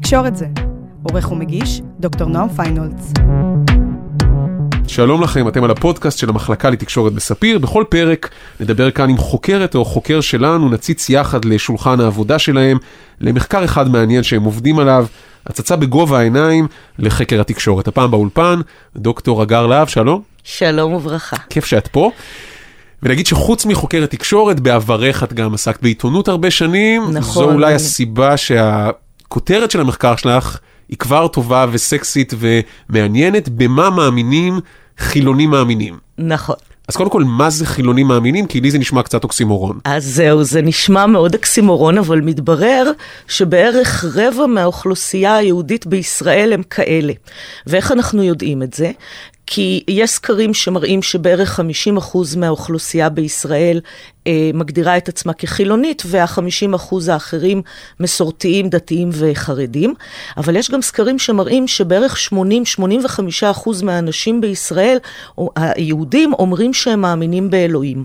תקשורת זה. עורך ומגיש, דוקטור נועם פיינולץ. שלום לכם, אתם על הפודקאסט של המחלקה לתקשורת בספיר. בכל פרק נדבר כאן עם חוקרת או חוקר שלנו, נציץ יחד לשולחן העבודה שלהם, למחקר אחד מעניין שהם עובדים עליו, הצצה בגובה העיניים לחקר התקשורת. הפעם באולפן, דוקטור הגר להב, שלום. שלום וברכה. כיף שאת פה. ונגיד שחוץ מחוקרת תקשורת, בעברך את גם עסקת בעיתונות הרבה שנים. נכון. זו אולי הסיבה שהכותרת של המחקר שלך היא כבר טובה וסקסית ומעניינת, במה מאמינים חילונים מאמינים. נכון. אז קודם כל, מה זה חילונים מאמינים? כי לי זה נשמע קצת אוקסימורון. אז זהו, זה נשמע מאוד אקסימורון, אבל מתברר שבערך רבע מהאוכלוסייה היהודית בישראל הם כאלה. ואיך אנחנו יודעים את זה? כי יש סקרים שמראים שבערך 50% מהאוכלוסייה בישראל אה, מגדירה את עצמה כחילונית, וה-50% האחרים מסורתיים, דתיים וחרדים. אבל יש גם סקרים שמראים שבערך 80-85% מהאנשים בישראל, או היהודים, אומרים שהם מאמינים באלוהים.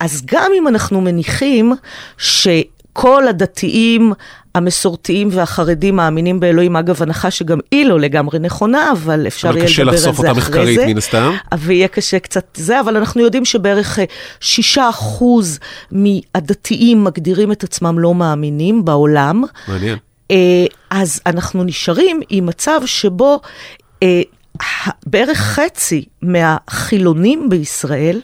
אז גם אם אנחנו מניחים ש... כל הדתיים, המסורתיים והחרדים מאמינים באלוהים, אגב, הנחה שגם היא לא לגמרי נכונה, אבל אפשר יהיה לדבר על זה אחרי זה. אבל קשה לחשוף אותה מחקרית, מן הסתם. ויהיה קשה קצת זה, אבל אנחנו יודעים שבערך אה, שישה אחוז מהדתיים מגדירים את עצמם לא מאמינים בעולם. מעניין. אה, אז אנחנו נשארים עם מצב שבו אה, בערך חצי מהחילונים בישראל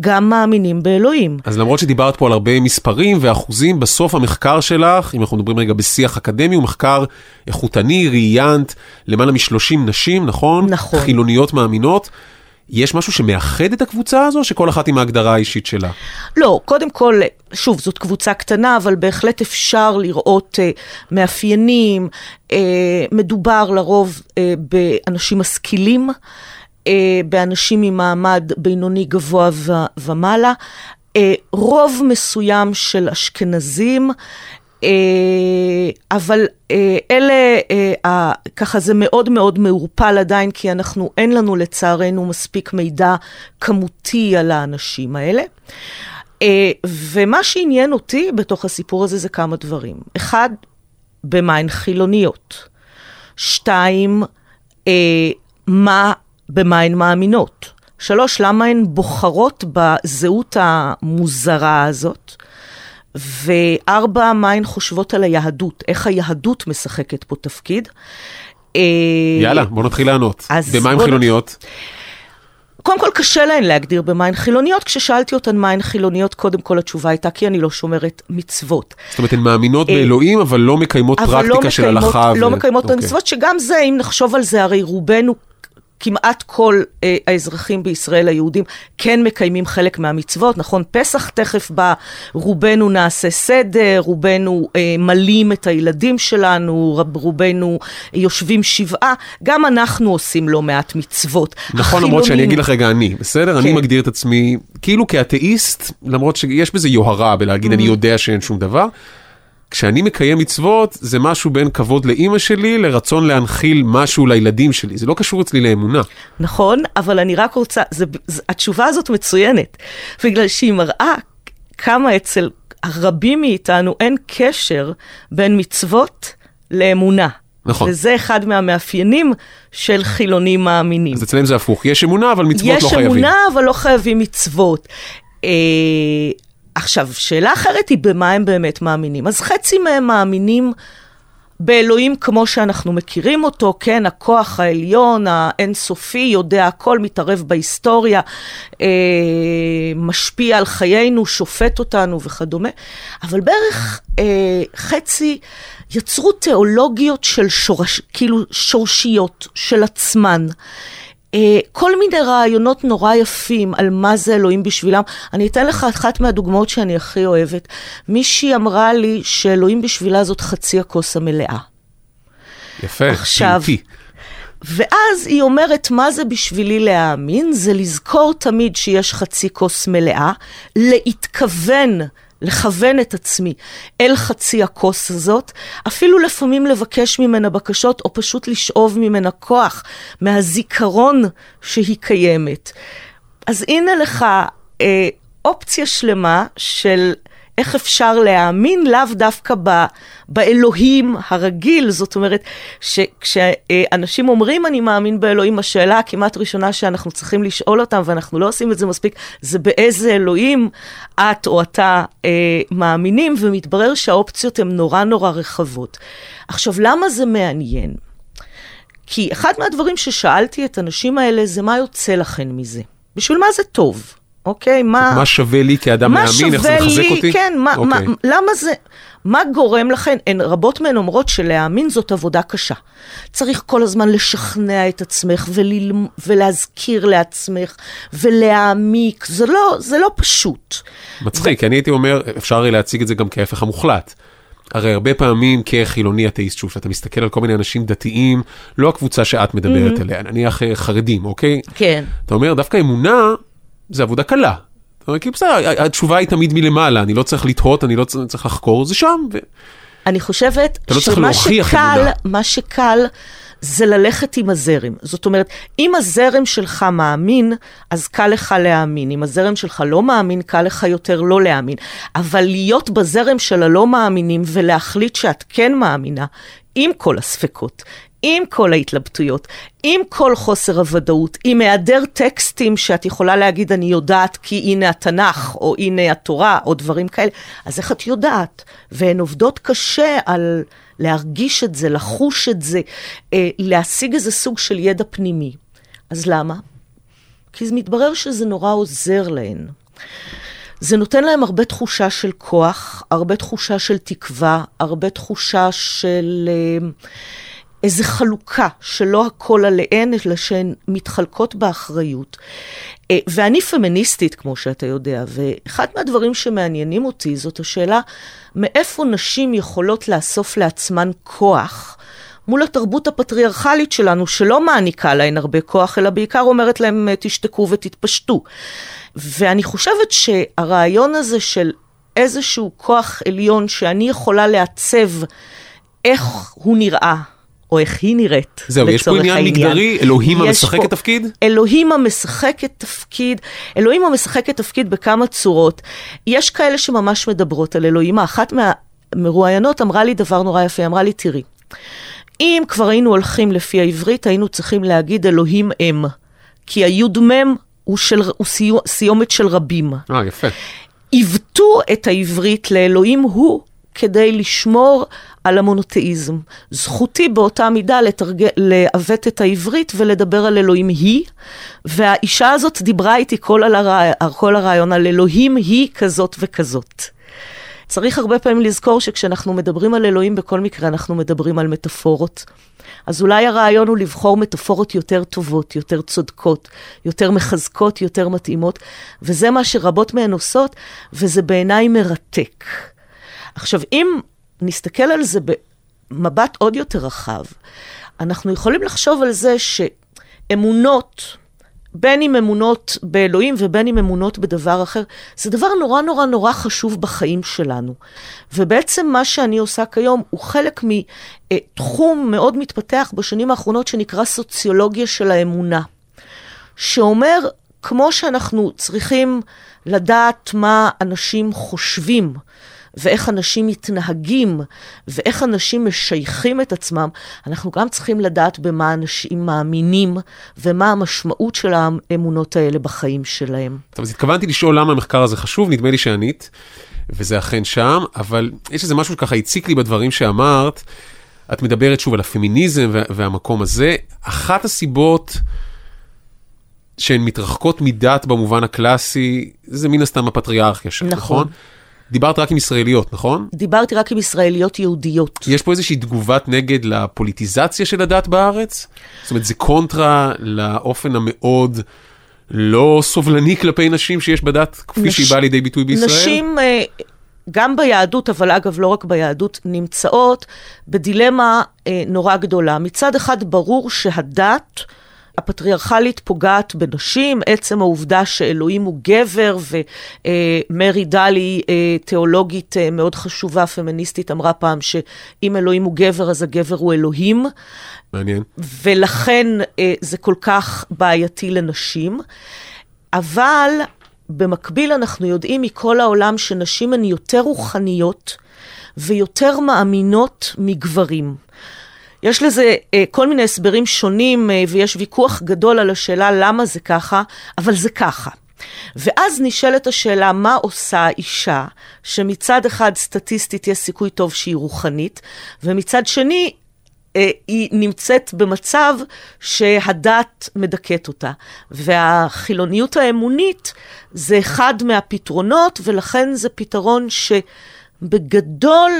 גם מאמינים באלוהים. אז למרות שדיברת פה על הרבה מספרים ואחוזים, בסוף המחקר שלך, אם אנחנו מדברים רגע בשיח אקדמי, הוא מחקר איכותני, ראיינת למעלה מ-30 נשים, נכון? נכון. חילוניות מאמינות. יש משהו שמאחד את הקבוצה הזו, שכל אחת עם ההגדרה האישית שלה? לא, קודם כל, שוב, זאת קבוצה קטנה, אבל בהחלט אפשר לראות uh, מאפיינים. Uh, מדובר לרוב uh, באנשים משכילים. אה, באנשים ממעמד בינוני גבוה ו- ומעלה, אה, רוב מסוים של אשכנזים, אה, אבל אה, אלה, אה, ככה זה מאוד מאוד מעורפל עדיין, כי אנחנו, אין לנו לצערנו מספיק מידע כמותי על האנשים האלה. אה, ומה שעניין אותי בתוך הסיפור הזה זה כמה דברים. אחד, במה הן חילוניות. שתיים, אה, מה במה הן מאמינות. שלוש, למה הן בוחרות בזהות המוזרה הזאת. וארבע, מה הן חושבות על היהדות, איך היהדות משחקת פה תפקיד. אה, יאללה, בוא נתחיל לענות. במה הן חילוניות? קודם כל קשה להן להגדיר במה הן חילוניות, כששאלתי אותן מה הן חילוניות, קודם כל התשובה הייתה כי אני לא שומרת מצוות. זאת אומרת, הן מאמינות אה, באלוהים, אבל לא מקיימות פרקטיקה לא של הלכה. לא מקיימות את אוקיי. המצוות, שגם זה, אם נחשוב על זה, הרי רובנו כמעט כל אה, האזרחים בישראל היהודים כן מקיימים חלק מהמצוות, נכון? פסח תכף בא, רובנו נעשה סדר, רובנו אה, מלים את הילדים שלנו, רובנו יושבים שבעה, גם אנחנו עושים לא מעט מצוות. נכון, החילונים... למרות שאני אגיד לך רגע אני, בסדר? כן. אני מגדיר את עצמי כאילו כאתאיסט, למרות שיש בזה יוהרה בלהגיד mm-hmm. אני יודע שאין שום דבר. כשאני מקיים מצוות, זה משהו בין כבוד לאימא שלי לרצון להנחיל משהו לילדים שלי. זה לא קשור אצלי לאמונה. נכון, אבל אני רק רוצה, זה, זה, התשובה הזאת מצוינת, בגלל שהיא מראה כמה אצל רבים מאיתנו אין קשר בין מצוות לאמונה. נכון. וזה אחד מהמאפיינים של חילונים מאמינים. אז אצלם זה הפוך, יש אמונה אבל מצוות לא חייבים. יש אמונה אבל לא חייבים מצוות. אה, עכשיו, שאלה אחרת היא במה הם באמת מאמינים. אז חצי מהם מאמינים באלוהים כמו שאנחנו מכירים אותו, כן, הכוח העליון, האינסופי, יודע הכל, מתערב בהיסטוריה, אה, משפיע על חיינו, שופט אותנו וכדומה. אבל בערך אה, חצי יצרו תיאולוגיות של שורש, כאילו שורשיות של עצמן. אה, כל מיני רעיונות נורא יפים על מה זה אלוהים בשבילם. אני אתן לך אחת מהדוגמאות שאני הכי אוהבת. מישהי אמרה לי שאלוהים בשבילה זאת חצי הכוס המלאה. יפה, עכשיו, פיוטי. ואז היא אומרת, מה זה בשבילי להאמין? זה לזכור תמיד שיש חצי כוס מלאה, להתכוון לכוון את עצמי אל חצי הכוס הזאת, אפילו לפעמים לבקש ממנה בקשות, או פשוט לשאוב ממנה כוח, מהזיכרון שהיא קיימת. אז הנה לך אה, אופציה שלמה של איך אפשר להאמין לאו דווקא ב, באלוהים הרגיל, זאת אומרת, שכשאנשים אומרים אני מאמין באלוהים, השאלה הכמעט ראשונה שאנחנו צריכים לשאול אותם, ואנחנו לא עושים את זה מספיק, זה באיזה אלוהים את או אתה אה, מאמינים, ומתברר שהאופציות הן נורא נורא רחבות. עכשיו, למה זה מעניין? כי אחד מהדברים ששאלתי את הנשים האלה זה מה יוצא לכן מזה. בשביל מה זה טוב? אוקיי? מה... מה שווה לי כאדם להאמין? איך זה מחזק לי, אותי? כן, מה, אוקיי. מה, למה זה... מה גורם לכן? הן רבות מהן אומרות שלהאמין זאת עבודה קשה. צריך כל הזמן לשכנע את עצמך ולל... ולהזכיר לעצמך ולהעמיק. זה לא, זה לא פשוט. מצחיק, כי אני הייתי אומר, אפשר הרי להציג את זה גם כהפך המוחלט. הרי הרבה פעמים כחילוני אתאיסט, שוב, שאתה מסתכל על כל מיני אנשים דתיים, לא הקבוצה שאת מדברת Mm-hmm. עליה, נניח אה, חרדים, אוקיי? כן. אתה אומר, דווקא אמונה זה עבודה קלה. כי בסדר, התשובה היא תמיד מלמעלה, אני לא צריך לתהות, אני לא צריך לחקור, זה שם. ו... אני חושבת לא שמה שקל. מה שקל זה ללכת עם הזרם. זאת אומרת, אם הזרם שלך מאמין, אז קל לך להאמין. אם הזרם שלך לא מאמין, קל לך יותר לא להאמין. אבל להיות בזרם של הלא מאמינים ולהחליט שאת כן מאמינה, עם כל הספקות, עם כל ההתלבטויות, עם כל חוסר הוודאות, עם היעדר טקסטים שאת יכולה להגיד, אני יודעת כי הנה התנ"ך, או הנה התורה, או דברים כאלה, אז איך את יודעת? והן עובדות קשה על להרגיש את זה, לחוש את זה, אה, להשיג איזה סוג של ידע פנימי. אז למה? כי מתברר שזה נורא עוזר להן. זה נותן להם הרבה תחושה של כוח, הרבה תחושה של תקווה, הרבה תחושה של אה, איזו חלוקה, שלא הכל עליהן, אלא שהן מתחלקות באחריות. אה, ואני פמיניסטית, כמו שאתה יודע, ואחד מהדברים שמעניינים אותי זאת השאלה, מאיפה נשים יכולות לאסוף לעצמן כוח? מול התרבות הפטריארכלית שלנו, שלא מעניקה להן הרבה כוח, אלא בעיקר אומרת להם, תשתקו ותתפשטו. ואני חושבת שהרעיון הזה של איזשהו כוח עליון שאני יכולה לעצב איך הוא נראה, או איך היא נראית, זהו, יש פה לצורך עניין העניין. מגדרי, אלוהים המשחק את תפקיד? אלוהים המשחק את תפקיד, אלוהים המשחק את תפקיד בכמה צורות. יש כאלה שממש מדברות על אלוהים. אחת מהמרואיינות אמרה לי דבר נורא יפה, אמרה לי, תראי, אם כבר היינו הולכים לפי העברית, היינו צריכים להגיד אלוהים אם. כי הי"מ הוא, של, הוא סיו, סיומת של רבים. אה, יפה. עיוותו את העברית לאלוהים הוא כדי לשמור על המונותאיזם. זכותי באותה מידה לתרג... לעוות את העברית ולדבר על אלוהים היא, והאישה הזאת דיברה איתי כל, הרע... כל הרעיון על אלוהים היא כזאת וכזאת. צריך הרבה פעמים לזכור שכשאנחנו מדברים על אלוהים, בכל מקרה אנחנו מדברים על מטאפורות. אז אולי הרעיון הוא לבחור מטאפורות יותר טובות, יותר צודקות, יותר מחזקות, יותר מתאימות, וזה מה שרבות מהן עושות, וזה בעיניי מרתק. עכשיו, אם נסתכל על זה במבט עוד יותר רחב, אנחנו יכולים לחשוב על זה שאמונות, בין אם אמונות באלוהים ובין אם אמונות בדבר אחר, זה דבר נורא נורא נורא חשוב בחיים שלנו. ובעצם מה שאני עושה כיום הוא חלק מתחום מאוד מתפתח בשנים האחרונות שנקרא סוציולוגיה של האמונה. שאומר, כמו שאנחנו צריכים לדעת מה אנשים חושבים, ואיך אנשים מתנהגים, ואיך אנשים משייכים את עצמם, אנחנו גם צריכים לדעת במה אנשים מאמינים, ומה המשמעות של האמונות האלה בחיים שלהם. טוב, אז התכוונתי לשאול למה המחקר הזה חשוב, נדמה לי שענית, וזה אכן שם, אבל יש איזה משהו שככה הציק לי בדברים שאמרת. את מדברת שוב על הפמיניזם וה- והמקום הזה. אחת הסיבות שהן מתרחקות מדת במובן הקלאסי, זה מן הסתם הפטריארכיה שלך, נכון. נכון? דיברת רק עם ישראליות, נכון? דיברתי רק עם ישראליות יהודיות. יש פה איזושהי תגובת נגד לפוליטיזציה של הדת בארץ? זאת אומרת, זה קונטרה לאופן המאוד לא סובלני כלפי נשים שיש בדת, כפי נש- שהיא באה לידי ביטוי בישראל? נשים, אה, גם ביהדות, אבל אגב לא רק ביהדות, נמצאות בדילמה אה, נורא גדולה. מצד אחד ברור שהדת הפטריארכלית פוגעת בנשים, עצם העובדה שאלוהים הוא גבר, ומרי דלי, אה, תיאולוגית אה, מאוד חשובה, פמיניסטית, אמרה פעם שאם אלוהים הוא גבר, אז הגבר הוא אלוהים. מעניין. ולכן אה, זה כל כך בעייתי לנשים. אבל במקביל אנחנו יודעים מכל העולם שנשים הן יותר רוחניות ויותר מאמינות מגברים. יש לזה אה, כל מיני הסברים שונים אה, ויש ויכוח גדול על השאלה למה זה ככה, אבל זה ככה. ואז נשאלת השאלה, מה עושה אישה שמצד אחד סטטיסטית יש סיכוי טוב שהיא רוחנית, ומצד שני אה, היא נמצאת במצב שהדת מדכאת אותה. והחילוניות האמונית זה אחד מהפתרונות, ולכן זה פתרון שבגדול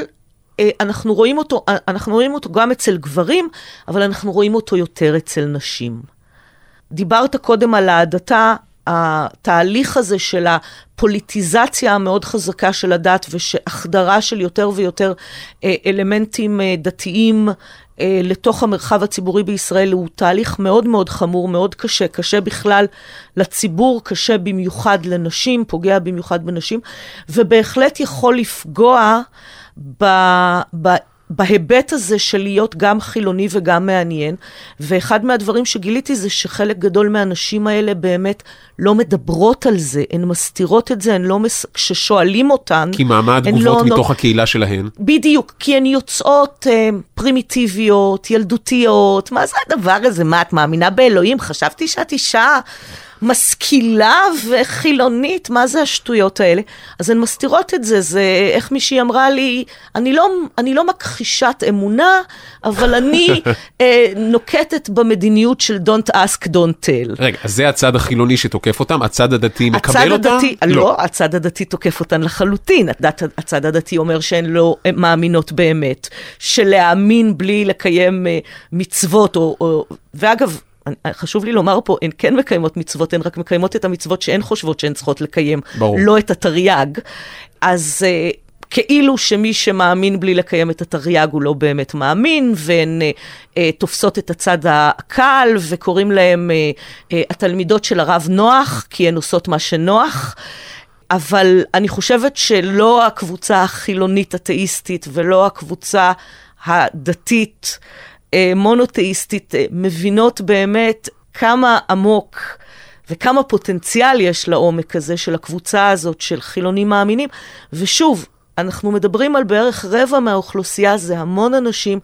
אנחנו רואים אותו, אה, אנחנו רואים אותו גם אצל גברים, אבל אנחנו רואים אותו יותר אצל נשים. דיברת קודם על ההדתה התהליך הזה של הפוליטיזציה המאוד חזקה של הדת ושהחדרה של יותר ויותר אה, אלמנטים אה, דתיים אה, לתוך המרחב הציבורי בישראל הוא תהליך מאוד מאוד חמור, מאוד קשה, קשה בכלל לציבור, קשה במיוחד לנשים, פוגע במיוחד בנשים, ובהחלט יכול לפגוע ב... ב בהיבט הזה של להיות גם חילוני וגם מעניין, ואחד מהדברים שגיליתי זה שחלק גדול מהנשים האלה באמת לא מדברות על זה, הן מסתירות את זה, הן לא, מס... כששואלים אותן, כי מה, מה התגובות לא, מתוך לא... הקהילה שלהן? בדיוק, כי הן יוצאות אה, פרימיטיביות, ילדותיות, מה זה הדבר הזה? מה, את מאמינה באלוהים? חשבתי שאת אישה... משכילה וחילונית, מה זה השטויות האלה? אז הן מסתירות את זה, זה איך מישהי אמרה לי, אני לא, אני לא מכחישת אמונה, אבל אני אה, נוקטת במדיניות של Don't ask, don't tell. רגע, אז זה הצד החילוני שתוקף אותם? הצד הדתי מקבל אותם? הדתי, לא. לא, הצד הדתי תוקף אותן לחלוטין. הדת, הצד הדתי אומר שהן לא מאמינות באמת, שלהאמין בלי לקיים אה, מצוות, או, או, ואגב, חשוב לי לומר פה, הן כן מקיימות מצוות, הן רק מקיימות את המצוות שהן חושבות שהן צריכות לקיים, ברור. לא את התרי"ג. אז uh, כאילו שמי שמאמין בלי לקיים את התרי"ג הוא לא באמת מאמין, והן uh, תופסות את הצד הקל וקוראים להם uh, uh, התלמידות של הרב נוח, כי הן עושות מה שנוח. אבל אני חושבת שלא הקבוצה החילונית אתאיסטית ולא הקבוצה הדתית אה, מונותאיסטית אה, מבינות באמת כמה עמוק וכמה פוטנציאל יש לעומק הזה של הקבוצה הזאת של חילונים מאמינים. ושוב, אנחנו מדברים על בערך רבע מהאוכלוסייה, זה המון אנשים.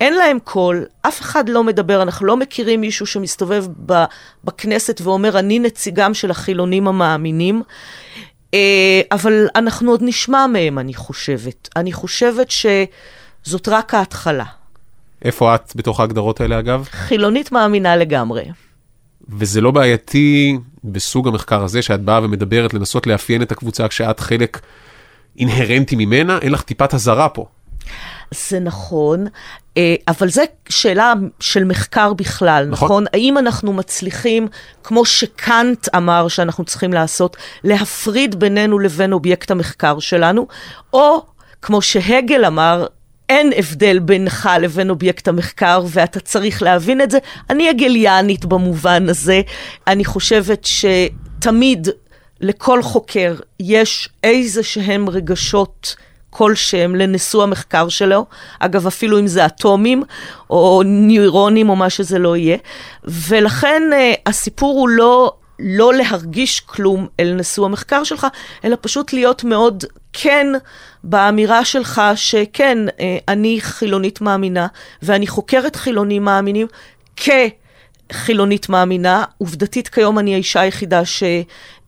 אין להם קול, אף אחד לא מדבר, אנחנו לא מכירים מישהו שמסתובב בכנסת ואומר, אני נציגם של החילונים המאמינים, אה, אבל אנחנו עוד נשמע מהם, אני חושבת. אני חושבת שזאת רק ההתחלה. איפה את בתוך ההגדרות האלה אגב? חילונית מאמינה לגמרי. וזה לא בעייתי בסוג המחקר הזה, שאת באה ומדברת לנסות לאפיין את הקבוצה כשאת חלק אינהרנטי ממנה, אין לך טיפת אזהרה פה. זה נכון, אה, אבל זו שאלה של מחקר בכלל, נכון? נכון? האם אנחנו מצליחים, כמו שקאנט אמר שאנחנו צריכים לעשות, להפריד בינינו לבין אובייקט המחקר שלנו, או כמו שהגל אמר, אין הבדל בינך לבין אובייקט המחקר, ואתה צריך להבין את זה. אני הגליאנית במובן הזה. אני חושבת שתמיד לכל חוקר יש איזה שהם רגשות כלשהם לנשוא המחקר שלו, אגב, אפילו אם זה אטומים, או ניורונים, או מה שזה לא יהיה. ולכן uh, הסיפור הוא לא לא להרגיש כלום אל נשוא המחקר שלך, אלא פשוט להיות מאוד כן באמירה שלך שכן, אה, אני חילונית מאמינה, ואני חוקרת חילונים מאמינים כחילונית מאמינה. עובדתית כיום אני האישה היחידה ש...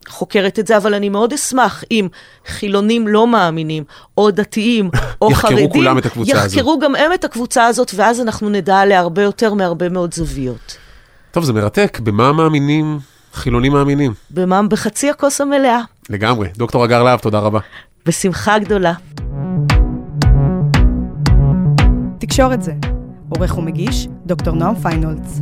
חוקרת את זה, אבל אני מאוד אשמח אם חילונים לא מאמינים, או דתיים, או יחקרו חרדים, יחקרו כולם את הקבוצה יחקרו הזאת. יחקרו גם הם את הקבוצה הזאת, ואז אנחנו נדע עליה הרבה יותר מהרבה מאוד זוויות. טוב, זה מרתק. במה מאמינים חילונים מאמינים. במה? בחצי הכוס המלאה. לגמרי. דוקטור אגר להב, תודה רבה. בשמחה גדולה. תקשורת זה. עורך ומגיש, דוקטור נועם פיינולץ.